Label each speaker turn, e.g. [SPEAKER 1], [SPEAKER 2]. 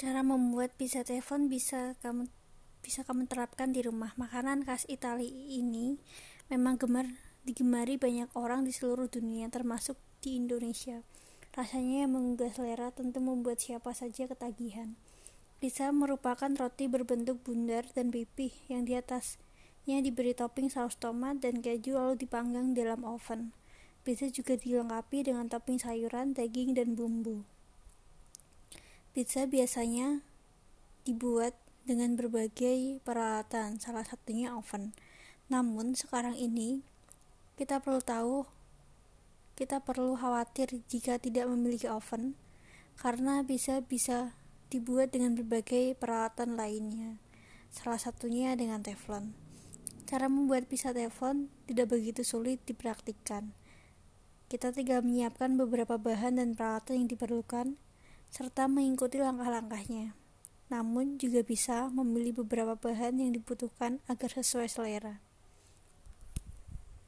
[SPEAKER 1] Cara membuat pizza telepon bisa kamu bisa kamu terapkan di rumah. Makanan khas Italia ini memang gemar digemari banyak orang di seluruh dunia, termasuk di Indonesia. Rasanya yang menggugah selera tentu membuat siapa saja ketagihan. Pizza merupakan roti berbentuk bundar dan pipih yang di atasnya diberi topping saus tomat dan keju lalu dipanggang dalam oven. Pizza juga dilengkapi dengan topping sayuran, daging, dan bumbu. Pizza biasanya dibuat dengan berbagai peralatan, salah satunya oven. Namun sekarang ini kita perlu tahu kita perlu khawatir jika tidak memiliki oven karena bisa bisa dibuat dengan berbagai peralatan lainnya. Salah satunya dengan teflon. Cara membuat pizza teflon tidak begitu sulit dipraktikkan. Kita tinggal menyiapkan beberapa bahan dan peralatan yang diperlukan serta mengikuti langkah-langkahnya. Namun juga bisa memilih beberapa bahan yang dibutuhkan agar sesuai selera.